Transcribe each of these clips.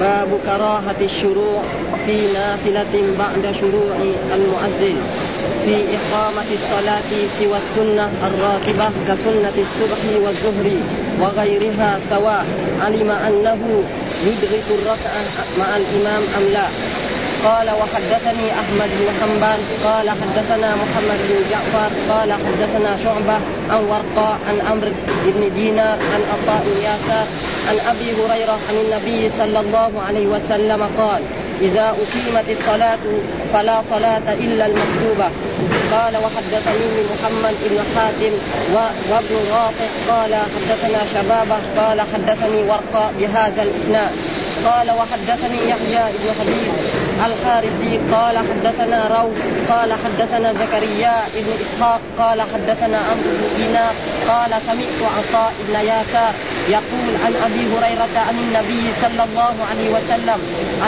باب كراهة الشروع في نافلة بعد شروع المؤذن في إقامة الصلاة سوى السنة الراتبة كسنة الصبح والظهر وغيرها سواء علم أنه يدرك الركعة مع الإمام أم لا. قال وحدثني أحمد بن حنبل قال حدثنا محمد بن جعفر قال حدثنا شعبة عن ورقاء عن عمرو بن دينار عن عطاء ياسر عن أبي هريرة عن النبي صلى الله عليه وسلم قال إذا أقيمت الصلاة فلا صلاة إلا المكتوبة. قال وحدثني محمد بن حاتم وابن رافع قال حدثنا شبابة قال حدثني ورقاء بهذا الإسناد. قال وحدثني يحيى بن حبيب الحارثي قال حدثنا روح قال حدثنا زكريا بن إسحاق قال حدثنا عمرو بن دينار قال سمعت عطاء بن ياسار يقول عن أبي هريرة عن النبي صلى الله عليه وسلم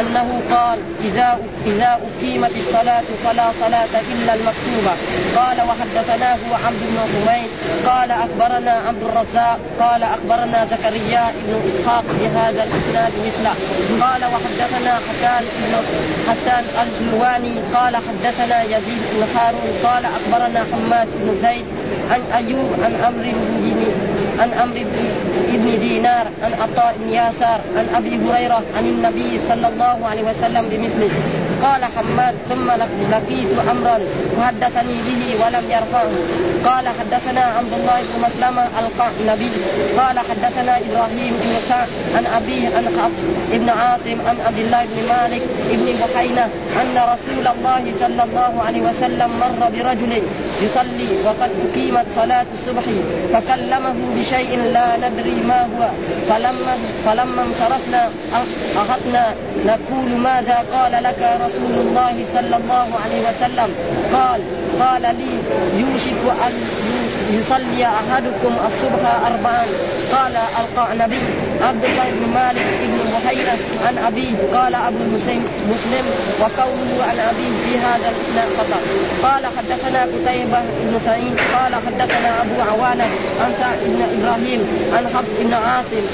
أنه قال إذا إذا أقيمت الصلاة فلا صلاة إلا المكتوبة قال وحدثناه عبد بن حميد قال أخبرنا عبد الرزاق قال أخبرنا زكريا بن إسحاق بهذا الإسناد مثله قال وحدثنا حسان بن حسان الجلواني قال حدثنا يزيد بن هارون قال أخبرنا حماد بن زيد عن أيوب عن أمر بن عن أمر بن دينار عن عطاء بن ياسار عن أبي هريرة عن النبي صلى الله عليه وسلم بمثله. قال حماد ثم لقيت أمرا وحدثني به ولم يرفعه. قال حدثنا عبد الله بن مسلمة القعنبي قال حدثنا إبراهيم بن سعد عن أبيه عن حفص بن عاصم عن عبد الله بن مالك بن بحينة أن رسول الله صلى الله عليه وسلم مر برجل يصلي وقد أقيمت صلاة الصبح فكلمه بشيء لا ندري ما هو. فلما فلما انصرفنا أخذنا نقول ماذا قال لك رسول الله صلى الله عليه وسلم قال قال لي يوشك أن يصلي أحدكم الصبح أربعا. قال القعنبي عبد الله بن مالك بن بحيرة عن أبيه. قال أبو مسلم وقوله عن أبيه في هذا الإسلام خطأ قال حدثنا قتيبة بن سعيد. قال حدثنا أبو عوانة عن سعد بن إبراهيم عن حفص بن عاصم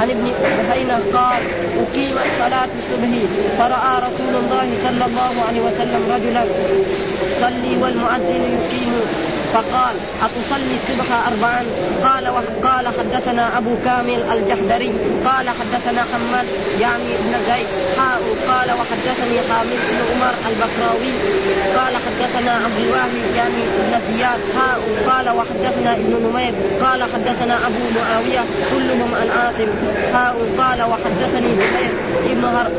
عن ابن بحينة قال أقيمت صلاة الصبح فرأى رسول الله صلى الله عليه وسلم رجلا يصلي والمؤذن يقيم فقال أتصلي الصبح أربعا؟ قال قال حدثنا أبو كامل الجحدري قال حدثنا حماد يعني ابن زيد حاء قال وحدثني حامد بن عمر البكراوي قال حدثنا عبد الواحد يعني ابن زياد حاء قال وحدثنا ابن نمير قال حدثنا أبو معاوية كلهم عن عاصم حاء قال وحدثني زهير ابن هر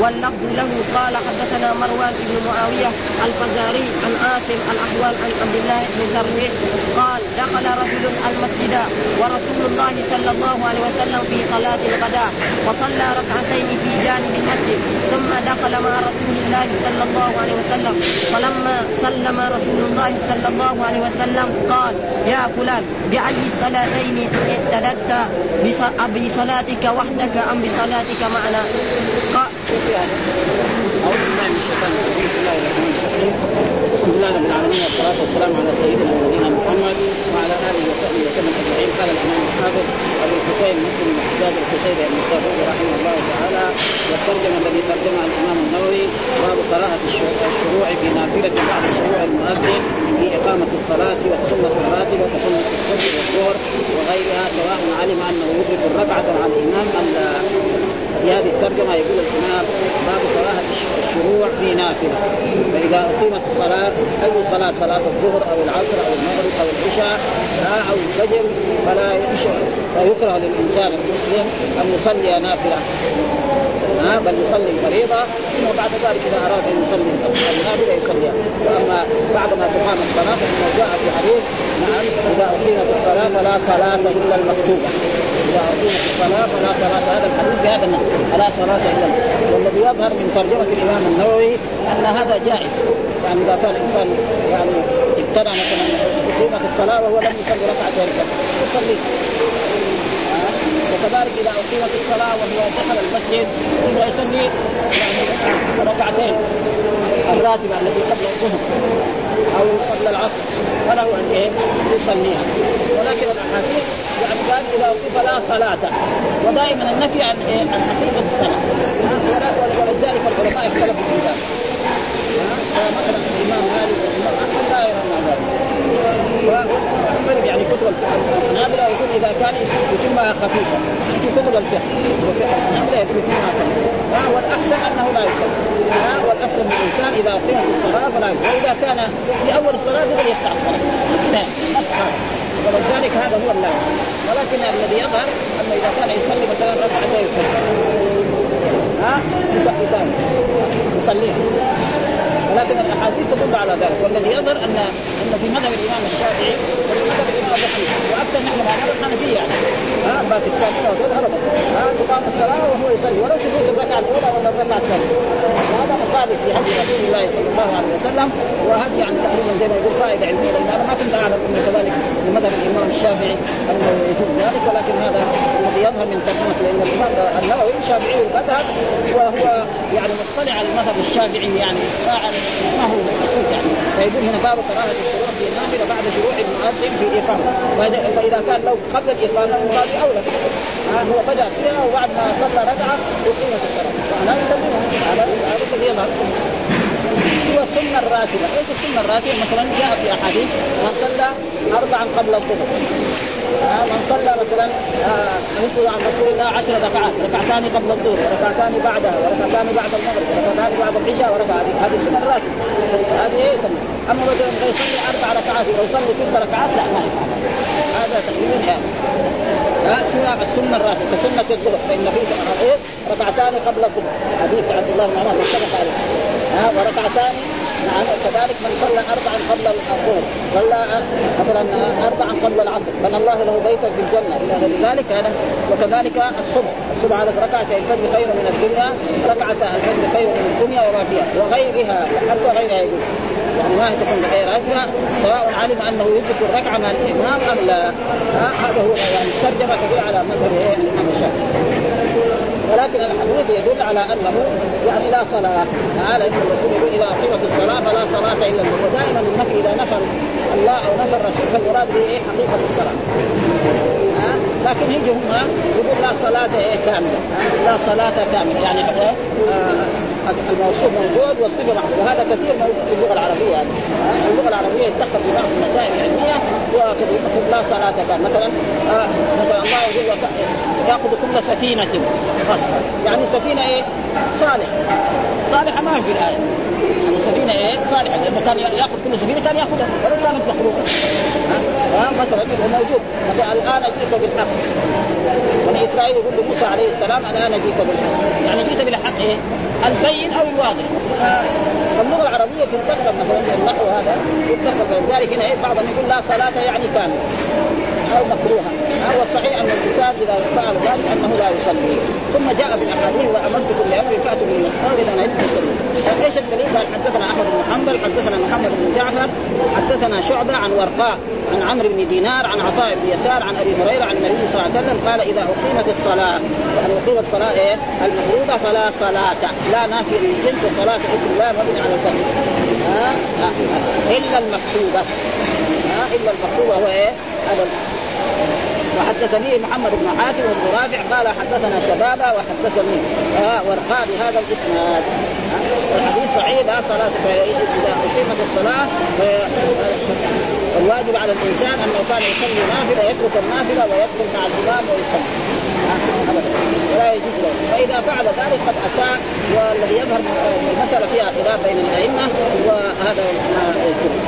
واللفظ له قال حدثنا مروان بن معاوية الفزاري عن عاصم الأحوال عن عبد الله زريع قال دخل رجل المسجد ورسول الله صلى الله عليه وسلم في صلاة الغداء وصلى ركعتين في جانب المسجد ثم دخل مع رسول الله صلى الله عليه وسلم. فلما سلم رسول الله صلى الله عليه وسلم قال يا فلان بأي الصلاتين اعتددت بصلاتك وحدك أم بصلاتك معنا؟ قال أعوذ بالله من الشيطان الرجيم بسم الله الرحمن الرحيم الحمد لله رب العالمين والصلاة والسلام على سيدنا ونبينا محمد وعلى آله وصحبه وسلم أجمعين. قال الإمام الحافظ أبو الحسين مسلم بن حجاج القشيري المستوفي رحمه الله تعالى والترجمه الذي ترجمها الإمام النووي باب كراهه الشروع في نافلة بعد شروع المؤذن في إقامة الصلاة والسنة الراتبه كسنه الصبح والظهر وغيرها سواء علم أنه يدرك الركعة مع الإمام أم لا. في هذه الترجمة يقول الإمام باب كراهه الشروع في نافلة. فإذا أقيمت الصلاة أي صلاة؟ صلاة الظهر أو العصر أو المغرب أو العشاء أو الفجر فلا فيكره للإنسان المسلم أن يصلي نافلة. بل يصلي الفريضه ثم بعد ذلك إذا أراد أن يصلي النافلة يصليها. وأما بعد ما تقام الصلاة فإنه جاء في حديث نعم إذا أقيمت الصلاة فلا صلاة إلا المكتوبة. إذا اقيمت الصلاة فلا صلاة هذا الحديث بهذا النص فلا صلاة إلا والذي يظهر من ترجمة الإمام النووي أن هذا جائز. يعني إذا كان الإنسان يعني ابتدع مثلا اقيمت الصلاة وهو لم يصلي ركعتين يصلي. كذلك إذا أقيمت الصلاة وهو دخل المسجد ثم يصلي يعني ركعتين الراتبة التي قبل الظهر أو قبل العصر فله أن إيه؟ يصليها. ولكن الأحاديث يعني قال إذا أقيم لا صلاة ودائما النفي عن إيه؟ عن حقيقة الصلاة. ولذلك العلماء اختلفوا في ذلك. مثلا الإمام مالك والامام احمد لا يرون ذلك. فمن يعني كتب الفقه. الحنابله يقول إذا كان يتمها خفيفه كتب الفقه. وفقه الحنابله يتمها خفيفه والأحسن أنه لا يصلي والأحسن من الإنسان إذا أقيم في الصلاة فلا يصلي وإذا كان في أول الصلاة يقول يقطع الصلاة. ولذلك هذا هو اللازم ولكن الذي يظهر أنه إذا كان يصلي مثلا ركعة يصلي. ها يصلي ثاني. ولكن الأحاديث تدل على ذلك. والذي يظهر أن ان في مذهب الإمام الشافعي وفي مذهب الإمام الحنيفي وأكثر نحن نرى الحنفيه يعني ها باكستانيين وهذول ابدا ها تقام الصلاة وهو يصلي. ولو تفوت الركعة الأولى ولا الركعة الثانية. وهذا مخالف لهدي رسول الله صلى الله عليه وسلم وهذه يعني تقريبا زي ما يقول فائدة علمية. لأن أنا ما كنت اعلم انه كذلك في مذهب الإمام الشافعي أنه يجوز ذلك ولكن هذا الذي يظهر من ترجمه لأن الإمام النووي شافعي المذهب وهو يعني مطلع على المذهب الشافعي يعني ما هو يعني. فيقول هنا باب كراهة النافله بعد شروع المؤذن في الاقامه فاذا كان لو قبل الاقامه من باب أولى. هو بدا فيها وبعد ما صلى ركعة اقيمت الصلاة. وعلى يسلمها على هذا الذي يظهر هو السنة الراتبة، إيش السنة الراتبة؟ مثلا جاء في أحاديث من صلى اربعا قبل الظهر. من صلى مثلا آه عن رسول الله عشر ركعات ركعتان قبل الظهر وركعتان بعدها وركعتان بعد المغرب وركعتان بعد العشاء وركعة هذه السنة الراتبه هذه إيه أما مثلا يصلي أربع ركعات ويصلي ست ركعات لا ما يفعل هذا تقريبا يعني سنة السنة الراتبة كسنة الظهر فإن فيه إيه؟ ركعتان قبل الظهر. حديث عبد الله بن عمر متفق عليه. وركعتان نعم كذلك من صلى أربعا قبل الظهر صلى مثلا أربعا قبل العصر بنى الله له بيتا في الجنة. إلى غير ذلك هذا وكذلك الصبح الصبح على ركعة الفجر خير من الدنيا ركعة الفجر خير من الدنيا وما فيها وغيرها حتى غيرها يقول. يعني ما تكون غير أجمع سواء علم أنه يدرك الركعة مع الإمام أم لا. هذا هو يعني الترجمة تدل على مذهب الإمام الشافعي ولكن الحديث يدل على أنه يعني لا صلاة. تعالى إن الرسول يقول إذا أقيمت الصلاة فلا صلاة إلا الله. ودائما النفي إذا نفى الله أو نفى الرسول فالمراد به إيه؟ حقيقة الصلاة. ها؟ لكن يجي هم يقول لا صلاة إيه؟ كاملة. لا صلاة كاملة. يعني الموصوف موجود والصفة محدود وهذا كثير موجود في اللغة العربية يعني. اللغة العربية يتدخل في بعض المسائل العلمية وكثير مثل لا صلاة كاملة مثلا آه مثلا الله يقول يأخذ كل سفينة غصبا يعني سفينة إيه؟ صالح صالحة ما في الآية. سفينة إيه؟ صالحة لأنه كان يأخذ كل سفينة كان يأخذها. ولو كانت مخلوقة. ها؟ مثلا موجود. الآن جئت بالحق. بني إسرائيل يقول لموسى عليه السلام الآن جئت بالحق. يعني جئت بالحق إيه؟ البين أو الواضح. فاللغة العربية تتدخل مثلا النحو هذا يتدخل فلذلك هنا إيه؟ بعضهم يقول لا صلاة يعني كاملة أو مكروها هو الصحيح أن الإنسان إذا فعل ذلك أنه لا يصلي. ثم جاء في الأحاديث وامرتكم بامر فاتوا بالمسطره إذا نهيتم يصلي إيش الدليل؟ قال حدثنا أحمد بن حنبل حدثنا محمد بن جعفر حدثنا شعبة عن ورقاء عن عمرو بن دينار عن عطاء بن يسار عن أبي هريرة عن النبي صلى الله عليه وسلم قال إذا أقيمت الصلاة يعني أقيمت الصلاة إيه؟ المفروضة فلا صلاة لا نافي للجنس وصلاة اسم الله مبني على الفتح إلا المكتوبة. إلا المكتوبة هو إيه؟ وحدثني محمد بن حاتم بن رافع قال حدثنا شبابه وحدثني آه ورقاء بهذا الإسناد. الحديث صحيح لا صلاة إذا أقيمت الصلاة الواجب على الإنسان أنه كان يصلي نافلة يترك النافلة ويدخل مع الإمام ويصلي. ولا يجوز له. فإذا فعل ذلك قد أساء والذي يظهر المسألة فيها خلاف بين الأئمة وهذا ما يجوز.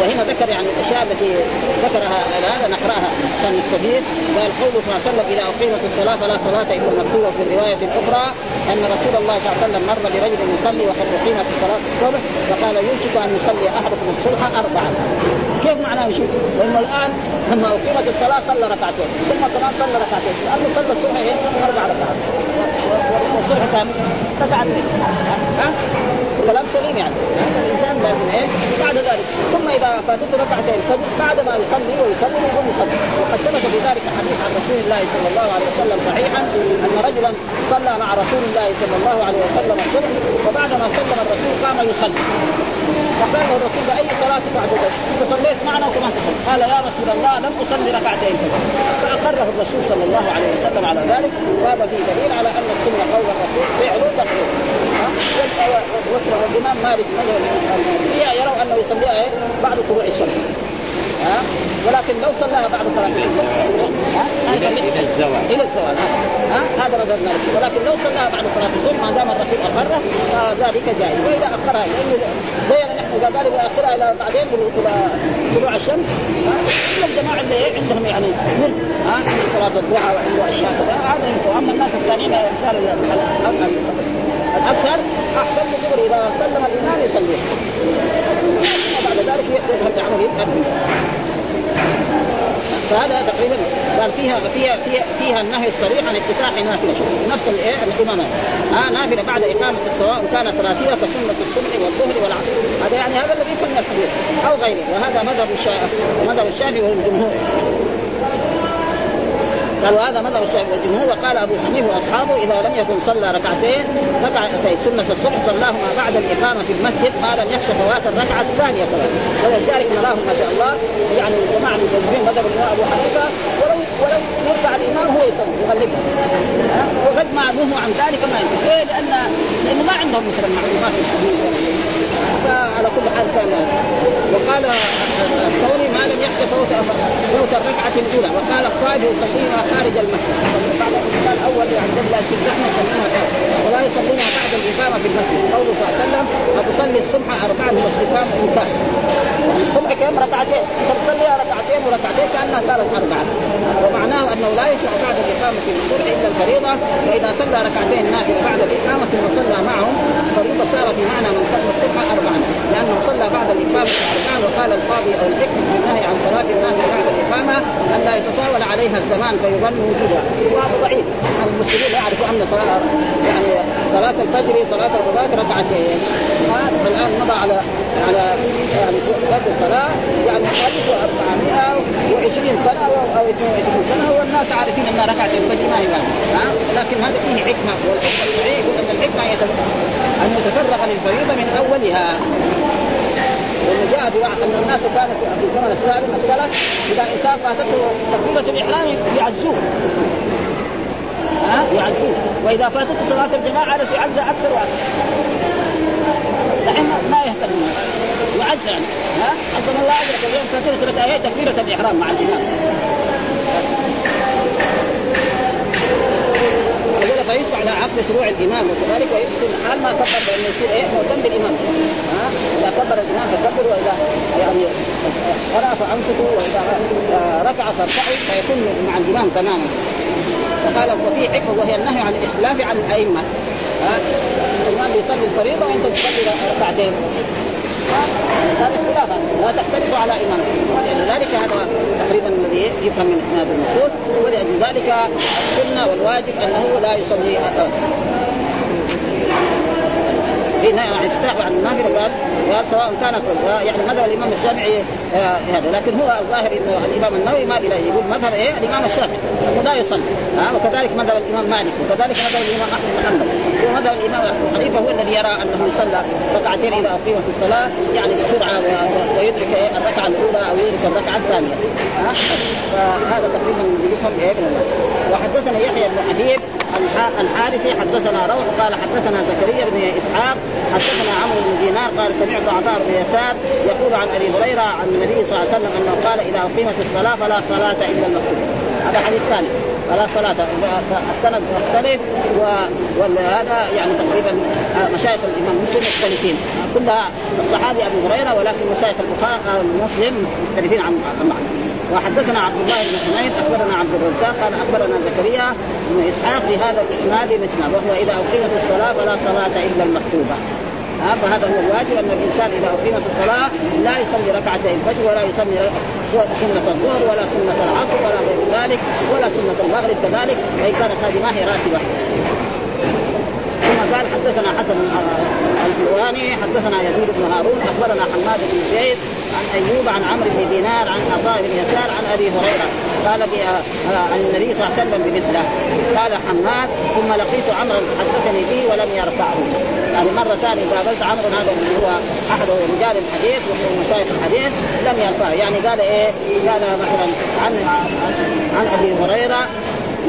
وهنا ذكر يعني الأشياء التي ذكرها هذا نقرأها عشان نستفيد قال قوله صلى الله عليه وسلم إذا أقيمت الصلاة فلا صلاة إلا المكتوبه في الرواية الأخرى أن رسول الله صلى الله عليه وسلم مر برجل يصلي وقد أقيمت صلاه الصبح فقال يوشك أن يصلي أحدكم الصبح اربعا كيف معناه يوشك؟ لأنه الآن لما أقيمت الصلاة صلى ركعتين ثم كمان صلى ركعتين لأنه صلى الصبح إيه؟ أربع ركعات والصبح كم؟ ركعتين ها؟ كلام سليم يعني لازم إيه؟ بعد ذلك ثم إذا فاتته ركعتين الفجر بعد ما يصلي ويصلي يقوم يصلي. وقد ثبت في ذلك حديث عن رسول الله صلى الله عليه وسلم صحيحا أن رجلا صلى مع رسول الله صلى الله عليه وسلم الصبح وبعد ما سلم الرسول قام يصلي. فقال له الرسول أي صلاة ذلك؟ انت صليت معنا وكمان تصلي. قال يا رسول الله لم أصلي ركعتين. فأقره الرسول صلى الله عليه وسلم على ذلك. وهذا فيه دليل على أن السنة قول الرسول فعله تقرير والإمام مالك مذهب. المالكيه يروا أنه يصليها إيه؟ بعد طلوع الشمس. ها ولكن لو صلاها بعد صلاه العصر إلى الزوال إلى الزوال ها هذا مذهب مالك ولكن لو صلاها بعد صلاه الظهر ما دام الرسول اقره فذلك جائز واذا اخرها لأنه زي نحن اذا قال يؤخرها إلى بعدين إلى طلوع الشمس ها الجماعه اللي عندهم يعني ملك ها عند صلاه الضحى وعنده اشياء كذا هذا اما الناس الثانيين صار الاكثر احسن له اذا سلم الامام يصلي يذهب بعمله فهذا تقريبا قال فيها فيها فيها, فيها النهي الصريح عن افتتاح نافله شوف نفس الإيه؟ الامامات ها نافلة بعد إقامة سواء كانت راتبة كسنة الصبح والظهر والعصر. هذا يعني هذا الذي يفهم الحديث أو غيره. وهذا مذهب الشافعي مذهب الشافعي والجمهور. قال وهذا مذهب الشافعي والجمهور وقال أبو حنيفة وأصحابه إذا لم يكن صلى ركعتين ركعتين سنة الصبح صلاهما بعد الإقامة في المسجد ما لم يخشى فوات الركعة الثانية كمان ولذلك نراهم ما شاء الله يعني جماعة من المسلمين مذهب أبو حنيفة ولو ولو يرفع الامام هو يصلي يغلبها وقد ما عن ذلك ما يمكن ليه؟ لأن لأنه ما عندهم مثلا معلومات الحديث فعلى كل حال كان وقال الثوري ما لم يخشى فوت فوت الركعة الأولى. وقال الطائف يصليها خارج المسجد. بعد الانسان الأول يعني قبل استفتاحنا يصلونها ولا يصلونها بعد الإقامة في المسجد. قوله صلى الله عليه وسلم اتصلي الصبح اربعا والاستقامه إن كان. يعني الصبح كم؟ ركعتين. تصليها ركعتين وركعتين كأنها صارت أربعة. ومعناه أنه لا يشرع بعد الإقامة في الصبح إلا الفريضة. وإذا صلى ركعتين نافله بعد الإقامة ثم صلى معهم فريضه صار في معنى من صلى الصبح لأنه صلى بعد الإقامة اربعا وقال القاضي أو الحكم في النهي عن صلاة النافله بعد الإقامة أن لا يتطاول عليها الزمان فيظن وجودها وهذا ضعيف المسلمين يعرفوا أن صلاه يعني صلاة الفجر صلاة الغداة ركعتين. الان مضى على على يعني فرض الصلاة يعني حوالي 420 سنه أو 22 سنه والناس عارفين أن ركعة الفجر ما هي ها؟ لكن هذا فيه حكمة والحكمة يقول أن الحكمة ان يتفرق للفريضة من أولها. لأنه جاء بواحد أن الناس كانوا في الزمن السابق السلف إذا إنسان فاتته تكبيره الإحرام يعزوه. ها؟ يعزوه. وإذا فاتته صلاة الجماعة عاد يعزى أكثر وأكثر. ما يهتم. يعز يعني ها؟ عظم الله اجرك اليوم فاتته ثلاث ايات تكبيرة الإحرام مع الإمام. فيصبح على عقد شروع الإمام وكذلك ويحسن حال ما كبر لأنه يصير إيه؟ مهتم بالامام ها؟ إذا كبر الإمام فكبر وإذا يعني قرا فانصتوا وإذا ركع فاركعوا فيكون مع الإمام تماما. وقال وفي حكمة وهي النهي عن الاختلاف عن الأئمة. الامام يصلي الفريضة وأنت تصلي ركعتين. هذا اختلاف لا تختلف على امام ولذلك هذا تقريبا الذي يفهم من هذا النصوص ولذلك السنة والواجب أنه لا يصلي في نهي عن استحب عن النافلة. قال سواء كانت يعني مذهب الإمام الشافعي هذا. لكن هو الظاهر إنه الإمام النووي ما اليه يقول مذهب إيه؟ الإمام الشافعي. لا يصلي. ها آه وكذلك مذهب الإمام مالك وكذلك مذهب الإمام أحمد بن حنبل. ومذهب الإمام أبو حنيفة هو الذي يرى أنه يصلى ركعتين إذا أقيمت الصلاة يعني بسرعة ويدرك إيه؟ الركعة الأولى أو يدرك الركعة الثانية. آه فهذا تقريبا يفهم إيه؟ من وحدثنا يحيى بن حبيب الحارثي حدثنا روح قال حدثنا زكريا بن إسحاق حدثنا عمرو بن دينار قال سمعت عطاء بن يسار يقول عن أبي هريرة عن النبي صلى الله عليه وسلم أنه قال إذا أقيمت الصلاة فلا صلاة إلا المكتوبه هذا حديث ثاني. فلا صلاة. السند مختلف وهذا يعني تقريبا مشايخ الإمام مسلم مختلفين. كلها الصحابي أبو هريرة ولكن مشايخ البخاري مسلم مختلفين عن المعنى وحدثنا عبد الله بن حميد أخبرنا عبد الرزاق قال أخبرنا زكريا بن إسحاق بهذا الإسناد مثله وهو إذا أقيمت الصلاة فلا صلاة إلا المكتوبة. فهذا هو الواجب أن الإنسان إذا أقيمت الصلاة لا يصلي ركعتي الفجر ولا يصلي سنة الظهر ولا سنة العصر ولا غير ذلك ولا سنة المغرب كذلك فإن كانت هذه ما هي راتبة. ثم قال حدثنا حسن الحلواني حدثنا يزيد بن هارون أخبرنا حماد بن زيد عن أيوب عن عمرو بن دينار عن عطاء بن يسار عن أبي هريرة. قال عن النبي صلى الله عليه وسلم بمثله. قال حماد ثم لقيت عمرا حدثني به ولم يرفعه. يعني مرة ثانية قابلت عمرو هذا اللي هو أحد رجال الحديث وهو مشايخ الحديث لم يرفعه. يعني قال إيه؟ قال مثلا عن عن أبي هريرة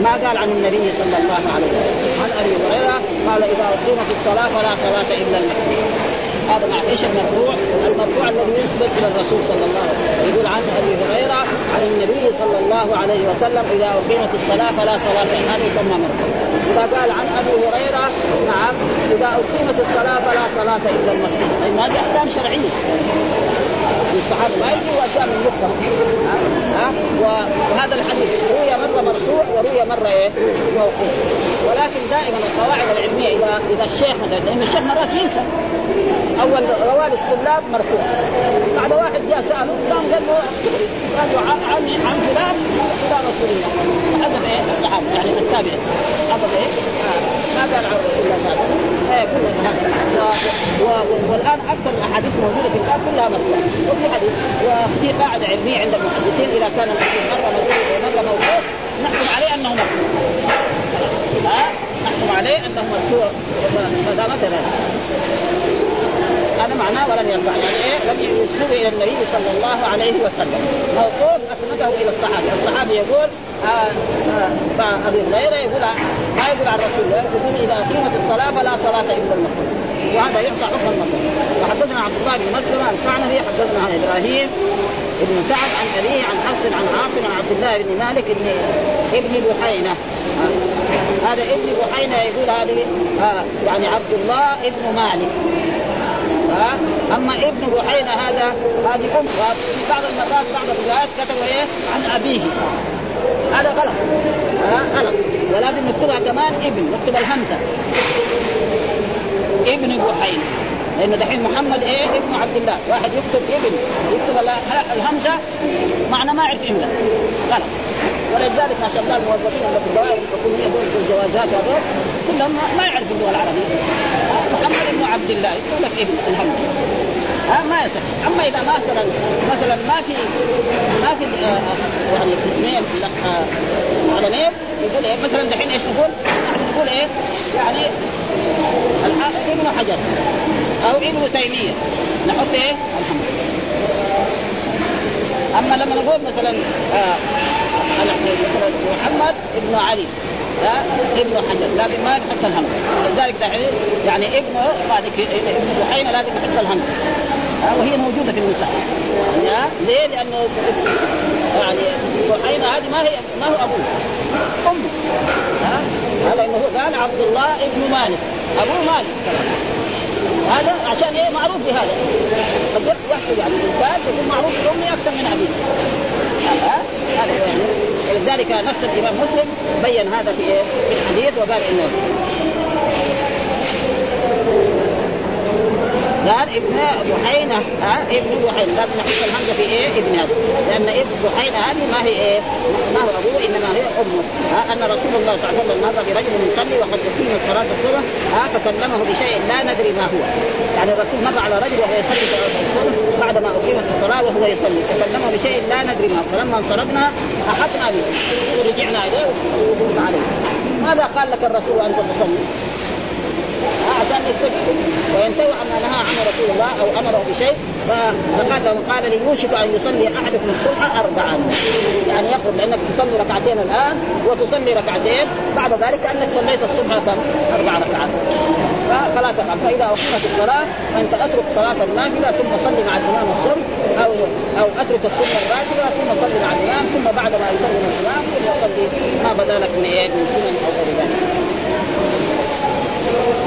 ما قال عن النبي صلى الله عليه وسلم. عن أبي هريرة قال إذا أقيمت الصلاة فلا صلاة إلا المكتوبه هذا مع إيش المرفوع؟ المرفوع الذي يثبت إلى الرسول صلى الله عليه وسلم. يقول عن أبي هريرة عن النبي صلى الله عليه وسلم إذا أقيمت الصلاة فلا صلاة هذا يسمى مرفوع. إذا قال عن أبي هريرة نعم إذا أقيمت الصلاة فلا صلاة إلا المكتوبه لأن هذه أحكام شرعية. الصحابه ما يجوا أشياء من مخهم ها وهذا الحديث روي مرة مرفوع وروي مرة إيه؟ موقوف. ولكن دائما القواعد العلمية إذا إذا الشيخ مثلا لأن الشيخ مرات ينسى. أول رواد الطلاب مرفوع. بعد واحد جاء سأله قام قال له؟ عن عن فلان إلى رسول الله. فحدث إيه؟ الصحابة يعني التابعين. حدث إيه؟ ما قال عن رسول الله صلى الله عليه وسلم والآن أكثر الأحاديث موجودة في الكتاب كلها مرفوعة. وفي حديث وفي قاعدة علمية عند المحدثين إذا كان الحديث مرة موجود ومرة موجود نحكم عليه أنه مرفوع. ها؟ نحكم عليه أنه مرفوع. ما دام هذا معناه ولم يرفع. يعني إيه؟ لم يسند إلى النبي صلى الله عليه وسلم. موقوف أسنده إلى الصحابي الصحابي يقول آه آه أبي هريرة يقول ما يقول عن رسول الله. يقول إذا أقيمت الصلاة فلا صلاة إلا المكتوب وهذا يعطى حكم المكتوب وحدثنا عبد الله بن مسلمة القعنبي حدثنا عن إبراهيم. ابن سعد عن أبيه عن حفص عن عاصم عن عبد الله بن مالك ابن ابن بحينة. آه. هذا ابن بحينة يقول هذه يعني عبد الله ابن مالك. أما ابن بحينة هذا هذه أم في بعض المرات بعض الروايات كتبوا إيه؟ عن أبيه. هذا غلط. غلط. ولازم نكتبها كمان ابن نكتب الهمزة. ابن بحينة. لأن دحين محمد إيه؟ ابن عبد الله. واحد يكتب ابن يكتب الهمزة معنى ما يعرف املا غلط. ولذلك ما شاء الله الموظفين اللي في الدوائر الحكوميه دول في الجوازات هذول كلهم ما يعرف اللغة العربية. محمد ابن عبد الله يقول لك ابن الحمد ها ما يصح. أما إذا مثلا مثلا ما في ما في آه يعني اسمين آه علمين يقول إيه مثلا دحين إيش نقول؟ نقول إيه؟ يعني ابن حجر. أو ابن تيمية. نحط إيه؟ الحمد. أما لما نقول مثلا آه مثلا محمد ابن علي ها ابن حجر لكن ما نحط الهمزه لذلك يعني ابن بعد ابن بحينة لازم نحط الهمزه وهي موجودة في النساء يعني ليه؟ لأنه يعني بحينة هذه ما هي ما هو أبوه. أمه. إنه قال عبد الله ابن مالك. أبوه مالك. هذا عشان إيه؟ معروف بهذا. قد يحصل يعني الإنسان يكون معروف بامه أكثر من أبيه. هذا يعني. ولذلك نفس الإمام مسلم بين هذا في في الحديث وقال انه قال ابن بحينة ها؟ ابن بحينة لازم نحط الهمزة في إيه؟ ابن هذا لأن ابن بحينة هذه ما هي إيه؟ ما هو أبوه إنما هي أمه. ها؟ أن رسول الله صلى الله عليه وسلم مر برجل يصلي وقد أقيمت صلاة الصبح ها؟ فكلمه بشيء لا ندري ما هو. يعني الرسول مر على رجل وهو يصلي صلاة الصبح بعد ما أقيمت الصلاة وهو يصلي. فكلمه بشيء لا ندري ما هو. فلما انصرفنا أحطنا به. ورجعنا إليه وقلنا عليه. ماذا قال لك الرسول وأنت تصلي؟ عشان يستجيب وينتهي عما نهى عنه رسول الله أو أمره بشيء. فقال قال لي يوشك أن يصلي أحدكم الصبح اربعا. يعني يخرج لأنك تصلي ركعتين الآن وتصلي ركعتين. بعد ذلك كانك صليت الصبح؟ أربع ركعات فلا تفعل فإذا أقيمت الصلاة فأنت أترك صلاة النافلة ثم صلي مع الإمام الصبح أو أو أترك السنة الراتبه ثم صلي مع الإمام ثم بعد ما يسلم الإمام ثم صلي. ما بدا لك من من سنن أو غير ذلك.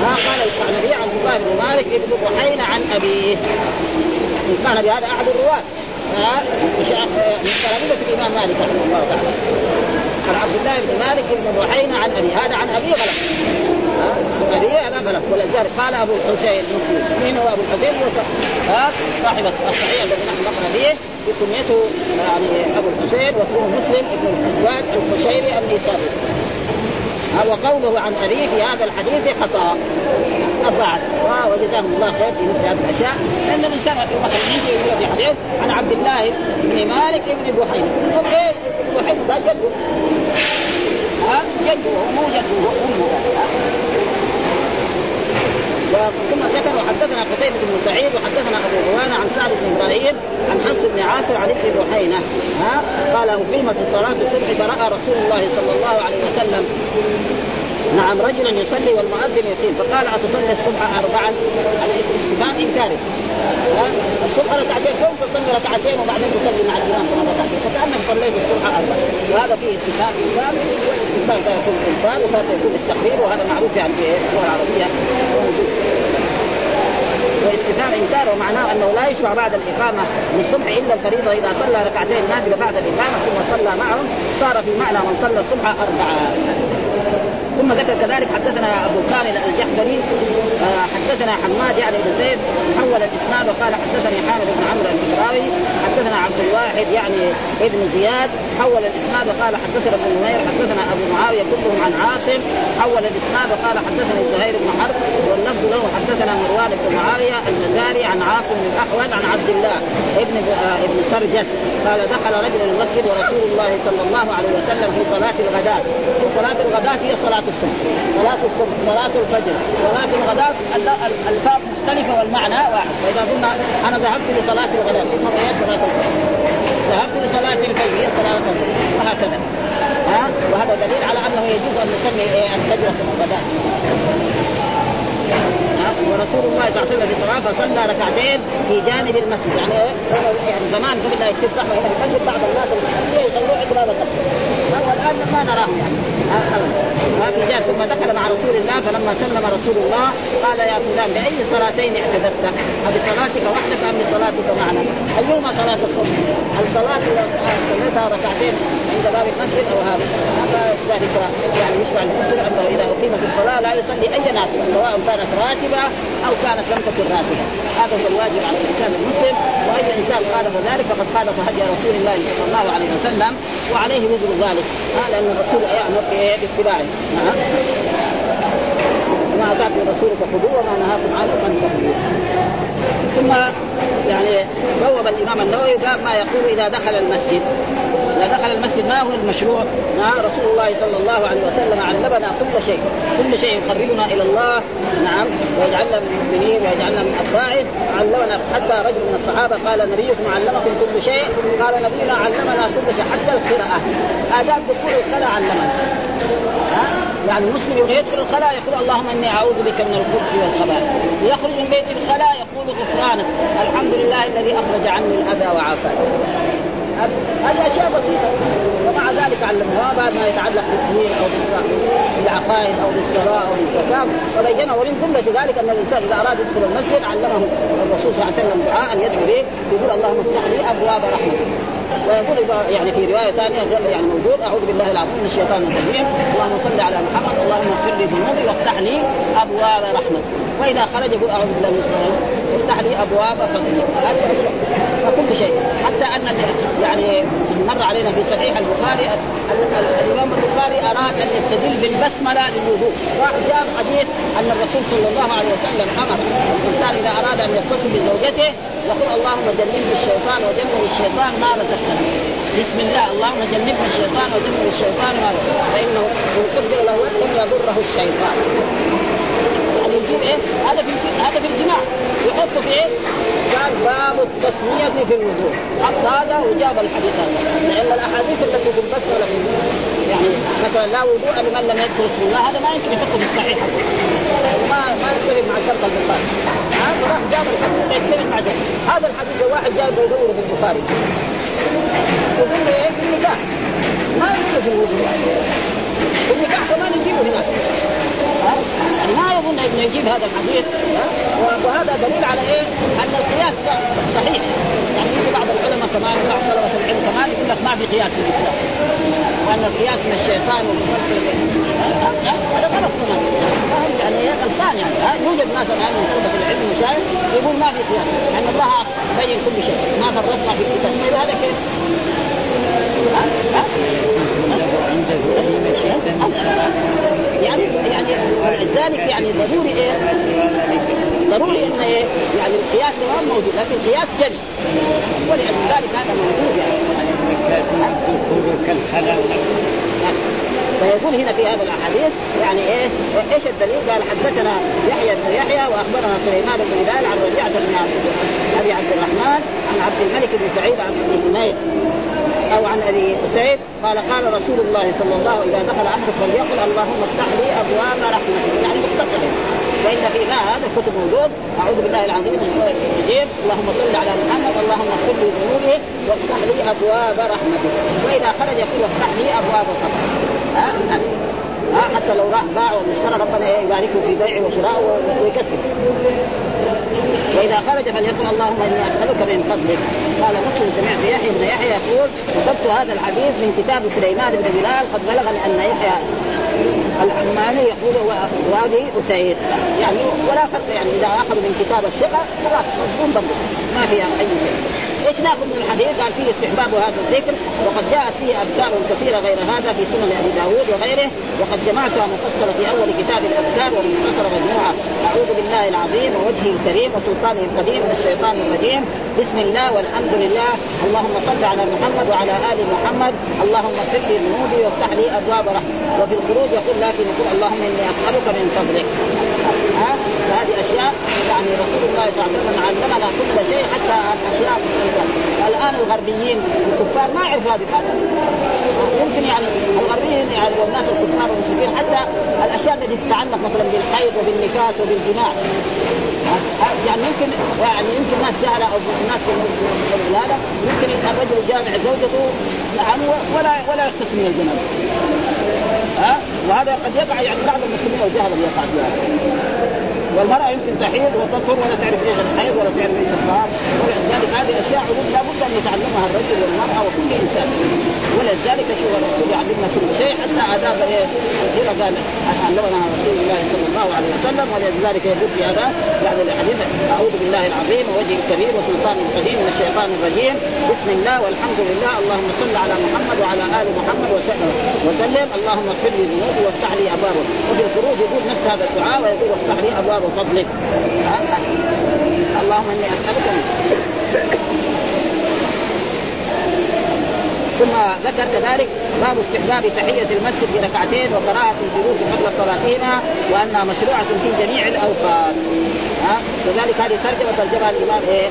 ها قال القعنبي عبد الله بن مالك ابن بحينة عن أبيه. القعنبي هذا أحد الرواة. من تلاميذة الإمام مالك رحمه الله تعالى. عن عبد الله بن مالك بن بحينة عن أبيه. هذا عن أبيه غلط. أبيه هذا غلط. ولذلك قال أبو الحسين مين هو أبو الحسين هو صاحب الصحيح الذي نحن نقرأ به بكنيته يعني أبو الحسين واسمه مسلم ابن الحجاج القشيري النيسابي. وقوله عن ابيه في هذا الحديث خطأ. الضعف وجزاهم الله خير في مثل هذه الأشياء. لأن الانسان مثلا يجي يقول في حديث عن عبد الله بن مالك بن بحير يقول ابن بحير ده جده. ها؟ جده مو جده أمه. ثم ذكر وحدثنا قتيبة بن سعيد وحدثنا أبو عوانة عن سعد بن إبراهيم عن بن عاصر عن ابن بحينة ها؟ قال أقيمت صلاة الصبح فرأى رسول الله صلى الله عليه وسلم نعم رجلا يصلي والمؤذن يقيم فقال أتصلي الصبح اربعا؟ هذا استفهام انكاري الصبح ركعتين كم تصلي ركعتين وبعدين تصلي مع الإمام. ركعتين فكأنك صليت الصبح اربعا. وهذا فيه استفهام انكاري والاستفهام قد يكون انكار وقد يكون استخبير وهذا معروف يعني في اللغة العربية. موجود واستفهام إنكار ومعناه أنه لا يشرع بعد الإقامة للصبح إلا الفريضة إذا صلى ركعتين نافله بعد الإقامة ثم صلى معهم. صار في معنى من صلى الصبح أربعة. ثم ذكر كذلك حدثنا أبو كامل الجحدري آه، حدثنا حماد يعني بن زيد حول الإسناد وقال حدثني حامد بن عمرو الفراوي حدثنا عبد الواحد يعني ابن زياد حول الإسناد وقال حدثنا ابن نمير حدثنا أبو معاوية كلهم عن عاصم. حول الإسناد وقال حدثني زهير بن حرب واللفظ له حدثنا مروان بن معاوية الجزاري عن عاصم بن الاحول عن عبد الله ابن آه ابن سرجس. قال دخل رجل المسجد ورسول الله صلى الله عليه وسلم في صلاة الغداء صلاة الغداء هي صلاة الصبح صلاة الصبح صلاة الفجر. صلاة الغداء الفاظ مختلفة والمعنى واحد. فإذا قلنا أنا ذهبت لصلاة الغداء ثم صلاة ذهبت لصلاه الفجر هي صلاة الفجر وهكذا. ها؟ وهذا دليل على أنه يجوز أن نسمي الفجر الغداء ورسول الله صلى الله عليه وسلم في الصلاه فصلى ركعتين في جانب المسجد. يعني يعني زمان قبل لا يصير زحمه هنا بعض الناس يصلوا عند باب والآن ما نراه. يعني جاء ثم دخل مع رسول الله فلما سلم رسول الله قال يا فلان بأي صلاتين اعتذرت؟ هذه صلاتك وحدك أم بصلاتك معنا؟ ايهما صلاة الصبح؟ هل صلاة صليتها ركعتين عند باب المسجد أو هذا؟ هذا ذلك يعني يشرع المسلم أنه إذا اقيمت الصلاة لا يصلي أي نافله سواء كانت راتبة أو كانت لم تكن راتبة هذا هو الواجب على الانسان المسلم واي انسان خالف ذلك فقد خالف هدي رسول الله صلى الله عليه وسلم وعليه وزر ذلك. هذا أن الرسول يامر باتباعه. وما اتاكم الرسول فخذوه وما نهاكم عنه فانتهوا. ثم يعني بوب الإمام النووي باب ما يقول إذا دخل المسجد. إذا دخل المسجد ما هو المشروع؟ ما رسول الله صلى الله عليه وسلم علمنا كل شيء، كل شيء يقربنا إلى الله. نعم. ويجعلنا من المؤمنين ويجعلنا من أتباعه، علمنا حتى رجل من الصحابة قال نبيكم علمكم كل شيء، قال نبينا علمنا كل شيء حتى القراءة، آداب دخول الخلاء علمنا. يعني المسلم يبغى يدخل الخلاء يقول اللهم إني أعوذ بك من الخبث والخبائث، يخرج من بيت الخلاء يقول غفرانك، الحمد لله الذي أخرج عني الأذى وعافاني. هذه أشياء بسيطة. ومع ذلك علموها بعد ما يتعلق بالدين أو بالعقائد أو بالصلاه أو بالزكاه وبينه ومن جمله ذلك أن الإنسان إذا أراد يدخل المسجد علمه الرسول صلى الله عليه وسلم دعاء يدعو به يقول اللهم افتح لي أبواب رحمتك. ويقول يعني في رواية ثانية يعني موجود أعوذ بالله العظيم من الشيطان الرجيم. اللهم صل على محمد اللهم اغفر لي ذنوبي وافتح لي أبواب رحمتك. وإذا خرج يقول اعوذ بالله من افتح لي أبواب فضلك فكل شيء. حتى أن يعني مر علينا في صحيح البخاري الإمام البخاري أراد أن يستدل بالبسملة للوضوء. راح جاب حديث أن الرسول صلى الله عليه وسلم أمر الإنسان إذا أراد أن يتصل بزوجته يقول اللهم جنبني الشيطان وجنبني الشيطان ما رزقتني. بسم الله. اللهم جنبني الشيطان وجنبني الشيطان ما فإنه ان قدر له لم يضره الشيطان. يجيب إيه؟ هذا في هذا في الجماع. يحطه في إيه؟ قال باب التسمية في الوضوء. حط هذا وجاب الحديث هذا. لأن الأحاديث التي في البسملة يعني مثلا لا وضوء لمن لم يذكر اسم الله. هذا ما يمكن يحطه في الصحيح. ما ما يختلف مع شرط البخاري. هذا راح جاب الحديث. يختلف مع شرط. هذا الحديث واحد جاب يدور في البخاري. له إيه؟ في النكاح. ما يقول في الوضوء. في النكاح كمان يجيبه هناك. يعني يظن إنه يجيب هذا الحديث وهذا دليل على إيه؟ أن القياس صحيح. يعني في بعض العلماء كمان بعض طلبة العلم كمان يقول لك ما في قياس في الإسلام. وان القياس من الشيطان هذا غلط كمان. يعني إيه غلطان يعني يوجد ناس الآن من طلبة العلم مشايخ يقول ما في قياس. لأن الله بين كل شيء. ما فرطنا في الكتاب. هذا كيف؟ يعني يعني ولذلك يعني ضروري إيه؟ ضروري ان إيه؟ يعني القياس تمام موجود لكن القياس جلي ولذلك هذا موجود يعني فيقول هنا في هذا الأحاديث يعني إيه إيش الدليل؟ قال حدثنا يحيى بن يحيى وأخبرنا سليمان بن هلال عن ربيعة بن أبي عبد الرحمن عن عبد الملك بن سعيد عن أبي حميد أو عن أبي أسيد. قال قال رسول الله صلى الله عليه وسلم إذا دخل احدكم فليقل اللهم افتح لي أبواب رحمتك. يعني مختصر. وان في ما هذا الكتب موجود. أعوذ بالله العظيم الرجيم. اللهم صل على محمد. اللهم اغفر لي ذنوبي وافتح لي أبواب رحمتك. وإذا خرج يقول افتح لي أبواب فضلك ها ها حتى لو راح باع ولا اشترى ربنا يباركه في بيعه وشرائه ويكسب. وإذا خرج فليقل اللهم إني أسألك من فضلك. قال مسلم سمعت يحيى بن يحيى يقول كتبت هذا الحديث من كتاب سليمان بن بلال قد بلغني أن يحيى العماني يقول وادي أسيد. يعني ولا فرق يعني إذا أخذوا من كتاب الثقة خلاص ما فيها أي شيء. إيش ناخذ من الحديث؟ قال فيه استحباب هذا الذكر وقد جاءت فيه أذكار كثيرة غير هذا في سنن أبي داود وغيره وقد جمعتها مفصلة في أول كتاب الأذكار ومختصرة مجموعة. أعوذ بالله العظيم ووجهه الكريم وسلطانه القديم من الشيطان الرجيم. بسم الله والحمد لله. اللهم صل على محمد وعلى آل محمد. اللهم اغفر لي ذنوبي وافتح لي أبواب رحمه وفي الخروج يقول لكن يقول اللهم إني أسألك من فضلك. ها هذه اشياء يعني رسول الله صلى الله عليه وسلم علمنا كل شيء حتى الاشياء الآن الغربيين الكفار ما يعرفوا هذه يمكن يعني الغربيين يعني والناس الكفار والمشركين حتى الأشياء التي تتعلق مثلا بالحيض وبالنكاس وبالجماع. يعني يمكن يعني يمكن ناس جهله أو ناس يمكن الرجل جامع زوجته نعم ولا ولا يغتسل من الجنابه ها؟ وهذا قد يقع يعني بعض المسلمين والجهله يقع في هذا والمرأة يمكن تحيض وتطهر ولا تعرف إيش الحيض ولا تعرف إيش الطهار ولذلك هذه أشياء علوم لابد ان يتعلمها الرجل والمرأة وكل إنسان. ولذلك شو الرسول يعلمنا كل شيء حتى آداب كثيرة قال علمنا رسول الله صلى الله عليه وسلم ولذلك يقول في هذا بعد الحديث أعوذ بالله العظيم ووجه الكبير وسلطان القديم من الشيطان الرجيم. بسم الله والحمد لله. اللهم صل على محمد وعلى آل محمد وسلم وسلم. اللهم اغفر لي ذنوبي وافتح لي أبوابه. وفي الخروج يقول نفس هذا الدعاء ويقول وافتح لي ابواب فضلك اللهم إني اسالك ثم ذكر كذلك باب استحباب تحية المسجد بركعتين وقراءة الجلوس قبل صلاتهما وأنها مشروعة في جميع الأوقات. ها؟ وذلك هذه ترجمة ترجمها الإمام إيه؟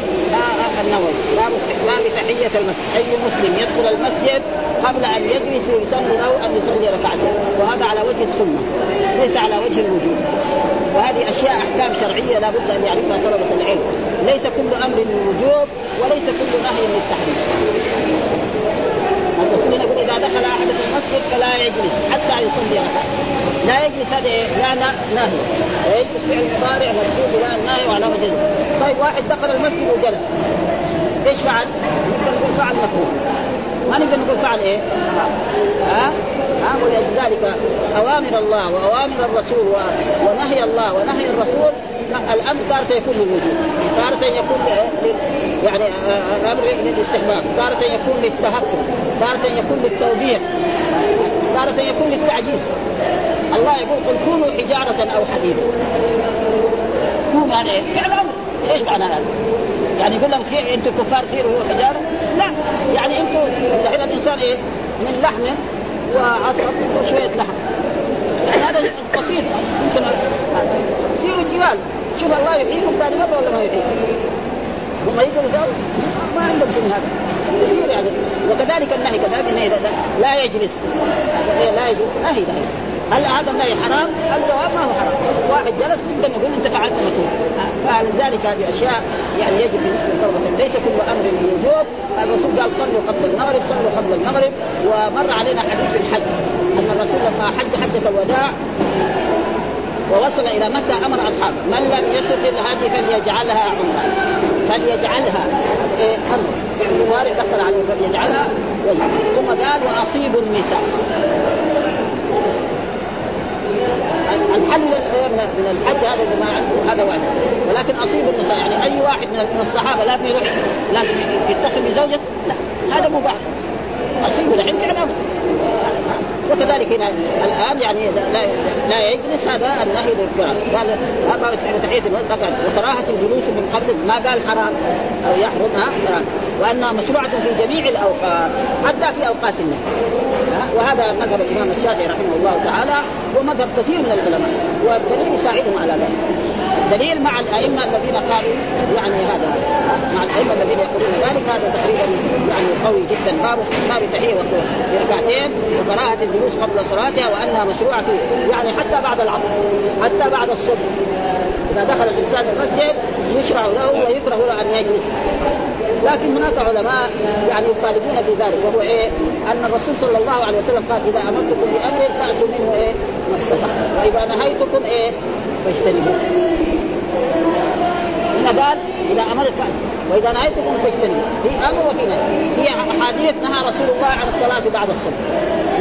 النووي. باب استحباب تحية المسجد. أي مسلم يدخل المسجد قبل أن يجلس يسن له أن يصلي ركعتين. وهذا على وجه السنة. ليس على وجه الوجوب وهذه أشياء أحكام شرعية لا بد أن يعرفها طلبة العلم. ليس كل أمر للوجوب وليس كل نهي للتحريم المسلمين يقول إذا دخل أحد في المسجد فلا يجلس حتى يصلي لا يجلس هذا لا نهي. يجلس فعل مضارع مكتوب لا النهي وعلامه جزم. طيب واحد دخل المسجد وجلس. إيش فعل؟ نقدر نقول فعل مكروه. ما نقدر نقول فعل إيه؟ ها؟ ها؟ ولذلك أوامر الله وأوامر الرسول ونهي الله ونهي الرسول الأمر تارة يكون للوجوب تارة يكون يعني أمر للاستحباب. تارة يكون للتهكم. تارة يكون للتوبيخ. تارة يكون للتعجيز. الله يقول قل كونوا حجارة أو حديدا كونوا يعني فعل أمر إيش معنى هذا؟ يعني يقول لهم أنتم كفار سيروا حجارة؟ لا. يعني أنتم دحين الإنسان إيه؟ من لحم وعصب وشوية لحم. يعني هذا بسيط. يمكن الجبال شوف الله يحييكم ثاني مره ولا ما يحييكم هم يسووا ما عندهم شيء من هذا. كثير يعني. وكذلك النهي كذلك النهي. لا يجلس. لا يجلس. نهي نهي هل هذا النهي حرام؟ الجواب ما هو حرام، واحد جلس نقدر نقول أنت فعلت مكروه، فلذلك هذه أشياء يعني يجب بالنسبة للطلبه ليس كل أمر بالوجوب، الرسول قال صلوا قبل المغرب، صلوا قبل المغرب، ومر علينا حديث الحج. أن الرسول لما حج حجة الوداع ووصل إلى مكه أمر أصحابه؟ من لم يسق الهدي فليجعلها عمرة. فليجعلها إيه أمر. فعل مضارع دخل عليه فليجعلها ثم قال واصيبوا النساء. الحل من الحج هذا اللي ما عنده هذا واجب. ولكن أصيب النساء يعني أي واحد من الصحابة لازم يروح لازم يتصل بزوجته لا. هذا مباح. أصيب الحين فعل وكذلك هنا الآن يعني لا لا يجلس هذا النهي للقراءة قال هذا اسمه تحية المسجد وكراهة الجلوس من قبل ما قال حرام أو يحرم ها وأنها مشروعة في جميع الأوقات حتى في أوقات النهي. وهذا مذهب الإمام الشافعي رحمه الله تعالى ومذهب كثير من العلماء. والدليل يساعدهم على ذلك. الدليل مع الأئمة الذين قالوا يعني هذا مع الأئمة الذين يقولون ذلك هذا تقريبا يعني قوي جدا. باب استحباب التحية بركعتين وكراهه الجلوس قبل صلاتها وأنها مشروعة في يعني حتى بعد العصر حتى بعد الصبح. إذا دخل الإنسان المسجد يشرع له ويكره له أن يجلس. لكن هناك علماء يعني يخالفون في ذلك وهو إيه؟ أن الرسول صلى الله عليه وسلم قال إذا أمرتكم بأمر فأتوا منه إيه؟ ما استطعتم وإذا نهيتكم إيه؟ فاجتنبوه هنا قال إذا امرت وإذا نهيتكم فاجتنبوا. في أمر وفي نهي. في احاديث نهى رسول الله عن الصلاة بعد الصبح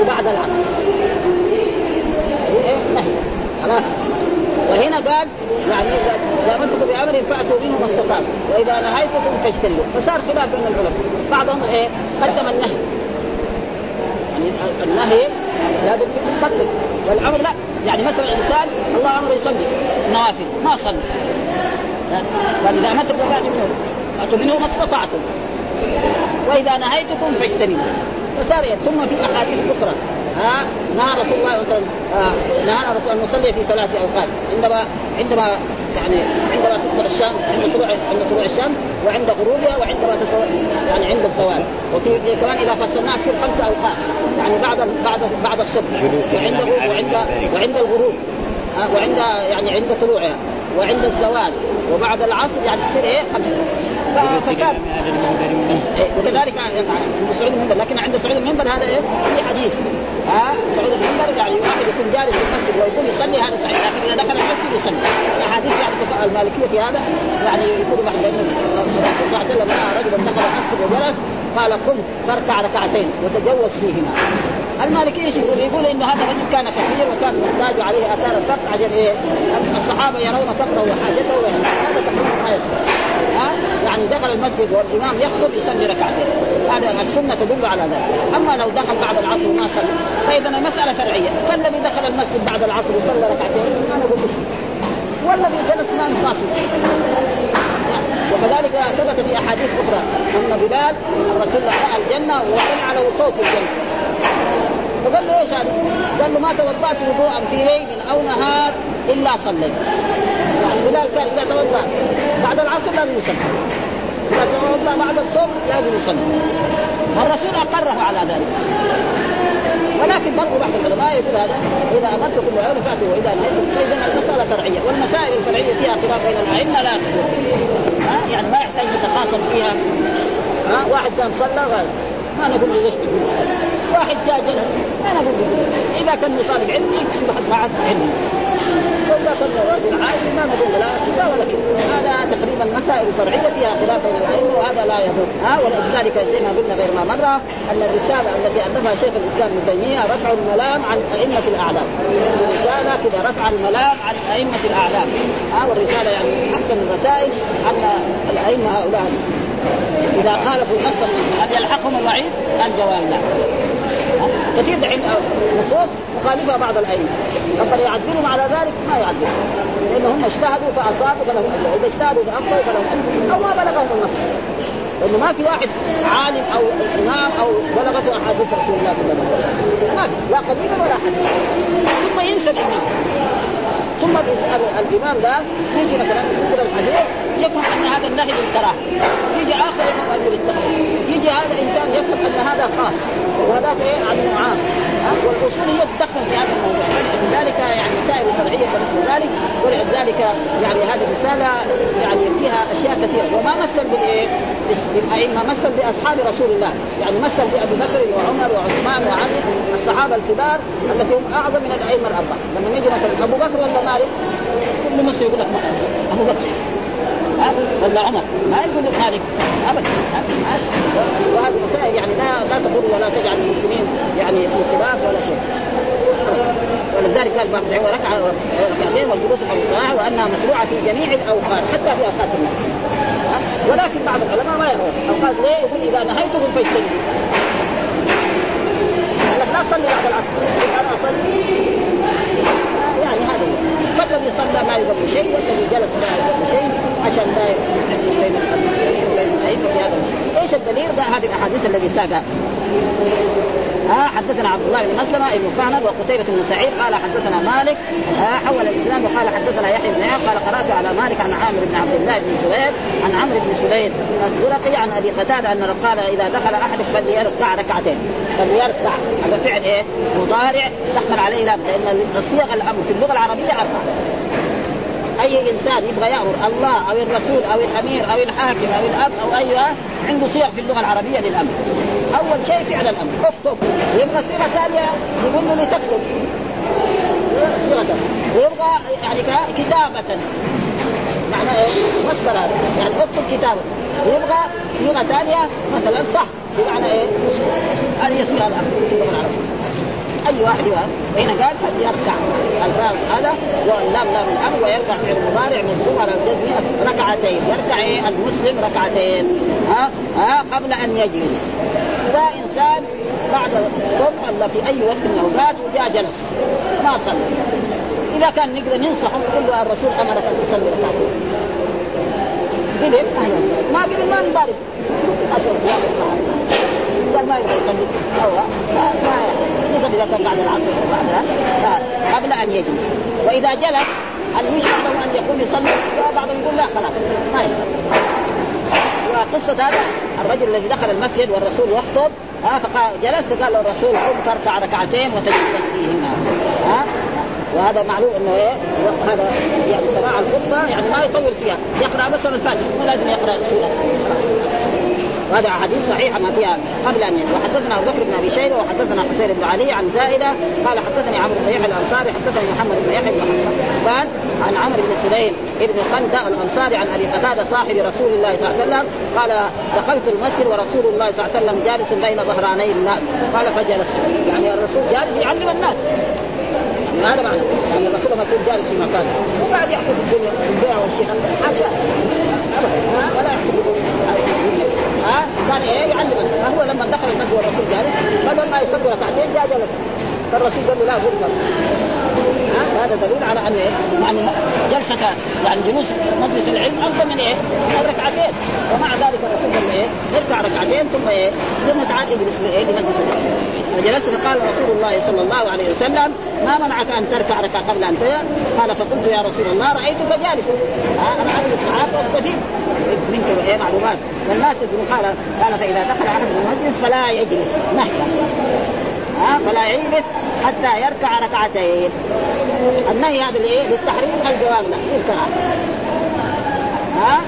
وبعد العصر. إيه نهي. خلاص. وهنا قال يعني إذا أمرتكم بأمر فأتوا منه ما استطعتم. وإذا نهيتكم فاجتنبوا. فصار خلاف بين العلماء. بعضهم إيه قدم النهي. يعني النهي لازم تقدم والأمر لا. يعني مثلا انسان الله أمر يصلي. نوافل. ما صلى. قال إذا أمرتكم منه فاتوا منه ما استطعتم. وإذا نهيتكم فاجتنبوا. فصار ثم في أحاديث أخرى. ها؟ نهى رسول الله صلى الله عليه وسلم. نهى رسول أن نصلي في ثلاث أوقات. عندما عندما يعني عندما تطلع الشمس عند طلوع عند طلوع الشمس وعند غروبها وعندما يعني عند الزوال. وفي كمان إذا فصلناها تصير خمس أوقات. يعني بعد بعد بعد الصبح. وعند وعند وعند الغروب. وعند يعني عند طلوعها. وعند الزوال. وبعد العصر يعني تصير إيه؟ خمسه فساد إيه، وكذلك عند صعود المنبر لكن عند صعود المنبر هذا إيه؟ في حديث. ها؟ صعود المنبر يعني واحد يكون جالس في المسجد ويكون يصلي هذا صحيح لكن إذا دخل المسجد يصلي. احاديث يعني المالكية في هذا يعني يكون بعد الرسول صلى الله عليه وسلم راى رجلا دخل المسجد وجلس قال قم فاركع ركعتين وتجوز فيهما. المالكيه إيش يقول؟ يقول إنه هذا الرجل كان فقير وكان محتاج وعليه آثار الفقر عشان إيه؟ الصحابة يرون فقره وحاجته هذا تقريبا ما يصلح ها؟ يعني دخل المسجد والإمام يخطب يصلي ركعتين. هذا السنة تدل على ذلك. أما لو دخل بعد العصر وما صلى. فاذا المساله فرعيه فالذي دخل المسجد بعد العصر وصلى ركعتين نقول مشكلة. والذي جلس ما فاصل وكذلك ثبت في أحاديث أخرى أن بلال الرسول رأى الجنة وسمع له صوت الجنة فقال له إيش هذا؟ قال له ما توضأت وضوءا في ليل أو نهار إلا صليت. يعني بلال كان إذا توضأ بعد العصر لازم يصلي. توضأ بعد الصبح لازم يصلي. والرسول أقره على ذلك. ولكن برضه بعض العلماء يقول هذا إذا امرتكم بامر فأتوا وإذا نهيتم فإذا المسألة فرعيه والمسائل الفرعيه فيها خلاف بين الأئمة لا تدور يعني ما يحتاج يتخاصم فيها. ها؟ واحد كان صلى ما نقول له ليش تقول؟ واحد جاء جلس نقول له إذا كان طالب علم يكتب واحد معه علم واذا كان رجل عادي ما نقول لا كذا ولا كذا هذا تقريبا مسائل فرعيه فيها خلاف بين الأئمة وهذا لا يضر. ها ولذلك زي ما قلنا غير ما مره أن الرسالة التي ألفها شيخ الإسلام ابن تيمية رفع الملام عن أئمة الأعلام. رساله كذا رفع الملام عن أئمة الأعلام. ها والرسالة يعني أحسن الرسائل أن الأئمة هؤلاء إذا خالفوا النص هل يلحقهم الوعيد؟ الجواب لا. كثير دحين نصوص مخالفه بعض الأئمة. ربنا يعذبهم على ذلك ما يعذبهم لأنهم اجتهدوا فأصابوا فلهم أجر. واذا اجتهدوا فاخطاوا فلهم أجر. أو ما بلغهم النص. لأنه ما في واحد عالم أو إمام أو بلغته أحاديث رسول الله صلى الله عليه وسلم. ما في لا قديما ولا حديثا ثم ينسى الامام ثم الإمام ده يجي مثلا يقول الحديث يفهم أن هذا النهي للكراهة. يجي آخر يقول التحريم يجي هذا إنسان يفهم أن هذا خاص وهذاك إيه؟ عن عام والأصول هي تدخل في هذا الموضوع. ولذلك يعني مسائل شرعية مثل ذلك ولذلك يعني هذه الرساله يعني فيها أشياء كثيرة. وما مثل بالايه؟ بالأئمة مثل بأصحاب رسول الله. يعني مثل بأبي بكر وعمر وعثمان وعلي الصحابة الكبار التي هم أعظم من الأئمة الأربعة. لما يجي مثلا أبو بكر ولا مالك؟ كل مسلم يقول لك أبو بكر. ولا عمر ما يقول مالك. أبدا. وهذه مسائل يعني لا لا تضر ولا تجعل المسلمين يعني في خلاف ولا شيء. ولذلك قال بعض ركعه ركعتين والجلوس الصلاه وأنها مشروعة في جميع الأوقات حتى في أوقات الناس. ولكن بعض العلماء ما يرون. أوقات ليه؟ يقول إذا نهيتكم فاجتنبوا. لك لا تصلي بعد العصر. أنا اصلي صلى ما يضر شيء والذي جلس لا يضر شيء عشان لا يحدث بين المسلمين وبين الائمه في هذا إيش الدليل؟ ده هذه الأحاديث الذي ساقها. ها حدثنا عبد الله بن مسلمة ابن فهد وقتيبة بن سعيد قال حدثنا مالك ها حول الإسلام وقال حدثنا يحيى بن قال قرأت على مالك عن عامر بن عبد الله بن زبير عن عمرو بن سليم الزرقي عن أبي قتادة انه قال إذا دخل احدكم فليركع ركعتين. فليركع. هذا فعل إيه؟ مضارع دخل عليه لام لأن الصيغ الامر في اللغة العربية أربعة. أي إنسان يبغى يأمر الله أو الرسول أو الأمير أو الحاكم أو الأب أو اي عنده صيغ في اللغة العربية للأمر. أول شيء فعل الأمر. اكتب. يبغى صيغة ثانية يقول له لتكتب. صيغة ويبغى يعني كتابة. معنى إيه؟ مصدر هذا يعني اكتب كتابة. ويبغى صيغه ثانية مثلا صح. بمعنى إيه؟ هذه صيغه الامر في أي واحد يوهم وهنا قال فليركع الفاظ هذا واللام لام الامر ويركع فعل المضارع مجزوم على الجزم ركعتين. يركع إيه؟ المسلم ركعتين. ها؟ ها؟ قبل أن يجلس. اذا إنسان بعد الصبح ولا في أي وقت من الأوقات وجاء جلس. ما صلى. إذا كان نقدر ننصحه نقول له الرسول أمرك أن تصلي ركعتين. قبل أهلا وسهلا ما قبل ما نبارك اشرف قال ما يبغى يصلي هو ما خصوصا اذا كان بعد العصر وبعدها قبل أن يجلس وإذا جلس هل يشرع له أن يقوم يصلي؟ بعضهم يقول لا خلاص. ما يصلي. وقصة هذا الرجل الذي دخل المسجد والرسول يخطب ها فقال جلس قال له الرسول قم تركع ركعتين وتجلس ها وهذا معلوم إنه إيه هذا يعني سماع الخطبة يعني ما يطول فيها. يقرأ مثلا الفاتحة مو لازم سوره خلاص. وهذا أحاديث صحيحة ما فيها قبل أن وحدثنا أبو بكر بن أبي شيبة وحدثنا حسين بن علي عن زائدة قال حدثني عمرو بن يحيى الأنصاري حدثني محمد بن يحيى بن عن عمرو بن سليم بن خندق الأنصاري عن أبي قتادة صاحب رسول الله صلى الله عليه وسلم قال دخلت المسجد ورسول الله صلى الله عليه وسلم جالس بين ظهراني الناس. قال فجلست. يعني الرسول جالس يعلم الناس. هذا معنى. يعني الرسول لما يكون جالس في مكان وقاعد يحكي في الدنيا في البيع والشراء. حاشا ولا يحكي ها؟ كان إيه يعلم. فهو لما دخل المسجد والرسول جالس؟ بدل ما يصلي ركعتين جاء جلس. فالرسول قال له لا غرفه هذا دليل على أن يعني جلسة يعني جلوس مجلس العلم أفضل من إيه؟ من الركعتين ومع ذلك الرسول قال إيه؟ اركع ركعتين ثم إيه؟ ثم تعال اجلس إيه؟ لمجلس العلم فجلست فقال رسول الله صلى الله عليه وسلم ما منعك أن تركع ركعة قبل أن ترى؟ قال فقلت يا رسول الله رأيتك جالسا أنا اجلس معك واستفيد منك إيه معلومات والناس قال قال فإذا دخل أحد المجلس فلا يجلس مهلا ها فلا يجلس حتى يركع ركعتين النهي هذا؟ للتحريم الجواب لا ها؟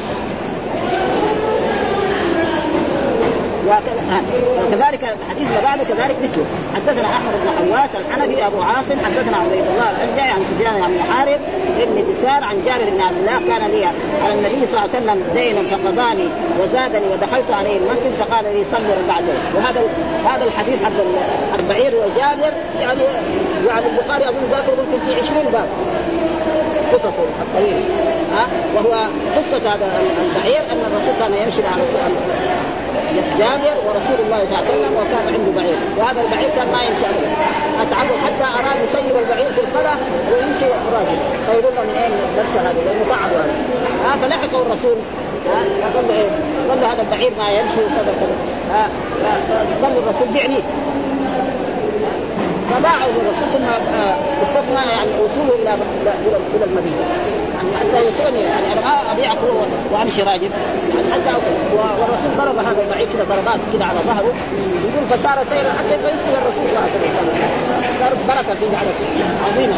وكذلك الحديث اللي بعده كذلك مثله. حدثنا أحمد بن حواس الحنفي أبو عاصم حدثنا عبيد الله الأشجعي عن سفيان بن حارث بن دسار عن جابر بن عبد الله. كان لي على النبي صلى الله عليه وسلم دين فقضاني وزادني ودخلت عليه المسجد فقال لي صلي ركعتين وهذا هذا الحديث حق البعير وجابر يعني يعني البخاري اظن ذاكر ممكن في 20 باب. قصصه الطويله ها؟ وهو قصة هذا البعير أن الرسول كان يمشي مع جابر ورسول الله صلى الله عليه وسلم وكان عنده بعير. وهذا البعير كان ما يمشي ابدا. اتعبه حتى أراد يسير البعير في الخلا ويمشي راجل فيقول له من اين نفس هذا؟ لأنه تعب هذا. ها؟ فلحقه الرسول. قال له إيه؟ قال له هذا البعير ما يمشي وكذا كذا قال الرسول بعني فباعه للرسول ثم استثنى يعني وصوله إلى إلى المدينة. يعني حتى يوصلني يعني أنا ما ابيعك وأمشي راجل. يعني حتى والرسول ضرب هذا البعير كذا ضربات كذا على ظهره. يقول فصار سيرا حتى يسلك الرسول صلى الله عليه وسلم. بركة على عظيمه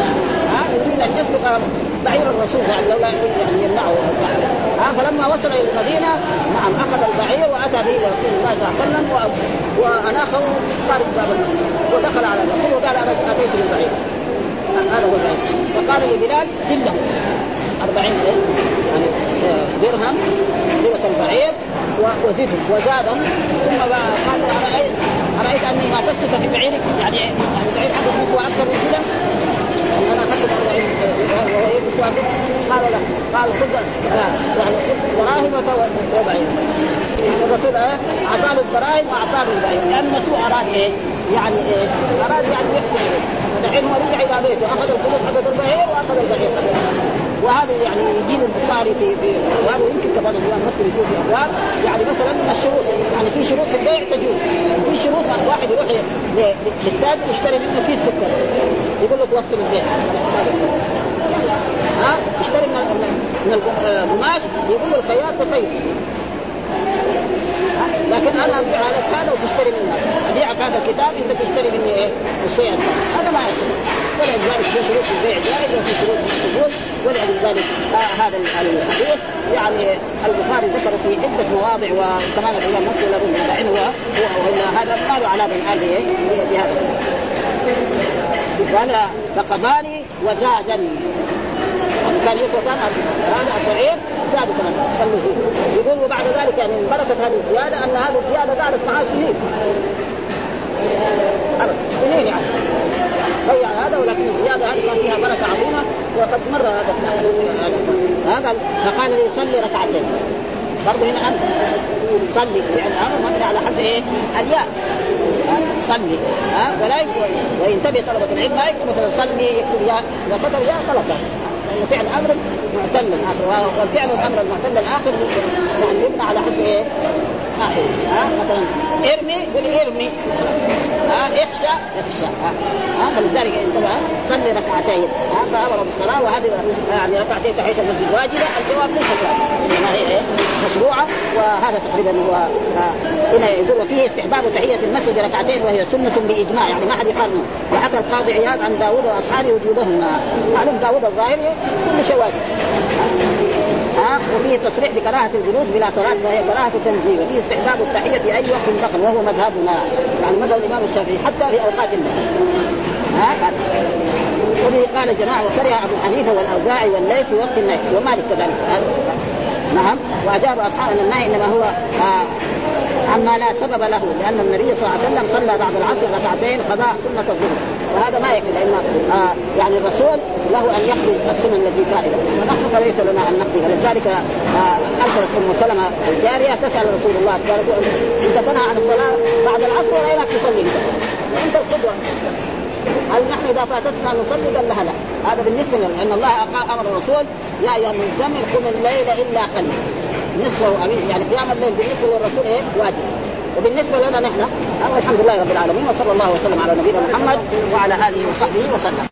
ها؟ يريد أن يسلك بعير الرسول يعني لولا يعني يمنعه ها فلما وصل إلى المدينة نعم أخذ البعير وأتى به رسول الله صلى الله عليه وسلم وأناخه خارج باب المسجد ودخل على الرسول وقال أنا أتيت بالبعير. هذا هو البعير. فقال لبلال سله 40 يعني درهم قيمة البعير وزدهم وزادهم ثم قال أرأيت أني ما تسلك في بعيرك؟ يعني البعير حدث نسوة أكثر من كذا أنا اخذت 40 وهو يجلس قال لا قال خذ يعني دراهمك وبعيرك الرسول اعطاه الدراهم واعطاه البعير لأن المسوء اراد إيه؟ يعني إيه؟ اراد يعني يحسن دحين هو رجع إلى بيته اخذ الفلوس حقت البعير واخذ البعير وهذا يعني يجيب البخاري في في وهذا يمكن كمان الامام مسلم يكون في ابواب يعني مثلا من الشروط يعني في شروط في البيع تجوز في شروط واحد يروح للتاجر يشتري منه كيس سكر. يقول له توصل حساب ها؟ اشتري من من القماش يقول الخياط بخير لكن أنا أبيع عليك هذا وتشتري مني ابيعك هذا الكتاب أنت تشتري مني إيه؟ الشيء هذا ما يصير. ولذلك في شروط البيع جائز وفي شروط القبول ولذلك آه هذا الحديث يعني البخاري ذكر في عدة مواضع وكمان الإمام مسلم له بعينه هو والا هذا ما له علاقه بهذا بهذا قال فقضاني وزادني كان يسوى كان هذا البعير زاد كمان كالنزول يقول وبعد ذلك يعني من بركه هذه الزيادة أن هذه الزيادة قعدت معاه سنين. سنين يعني. ضيع هذا ولكن الزيادة هذه كان فيها بركة عظيمة وقد مر هذا هذا فقال لي صلي ركعتين. برضه هنا صلي. فعل أمر مبني على حذف إيه؟ الياء. صلي. ها؟ ولا وينتبه طلبة العلم ما يكتب مثلا صلي يكتب ياء. إذا كتب ياء غلط لأنه فعل أمر معتل آخر. وفعل الأمر المعتل الآخر يعني يبنى على حسب إيه؟ اخر ها مثلا إرمي قل إرمي. ها اخشى اخشى. ها, فلذلك انتبه صلي ركعتين. ها فأمر بالصلاة وهذه يعني ركعتين تحية المسجد. واجبة الجواب ليس واجب إنما هي إيه؟ مشروعة وهذا تقريبا هو هنا يقول فيه استحباب تحية المسجد ركعتين وهي سنة بإجماع. يعني ما حد يقارن وحكى القاضي عياض عن داوود وأصحابه وجوبهما معلوم داوود الظاهري كل شيء واجب. وفيه تصريح بكراهة الجلوس بلا صلاه وهي كراهة تنزيل وفيه استحباب التحية في أي وقت دخل وهو مذهبنا يعني مذهب الإمام الشافعي حتى في أوقات النهي ها؟ وبه قال جماعة وكره أبو حنيفة والأوزاعي والليث في وقت النهي ومالك كذلك. نعم. واجاب أصحاب أن النهي إنما هو آه عما لا سبب له لأن النبي صلى الله عليه وسلم صلى بعد العصر ركعتين قضاء سنة الظهر. وهذا ما يكفي لأن آه يعني الرسول له أن يقضي السنن التي فائده ونحن فليس لنا أن نقضي ولذلك آه أرسلت أم سلمة الجارية تسأل رسول الله قالت أنت تنهى عن الصلاة بعد العصر ولا تصلي؟ أنت القدوة. هل نحن إذا فاتتنا نصلي؟ قال لها لا. هذا بالنسبة لنا لأن الله أمر الرسول يا ايها المزمل قم الليل إلا قليلا نصفه يعني قيام الليل بالنسبة للرسول إيه؟ واجب. وبالنسبة لنا نحن الحمد لله رب العالمين وصلى الله وسلم على نبينا محمد وعلى آله وصحبه وسلم.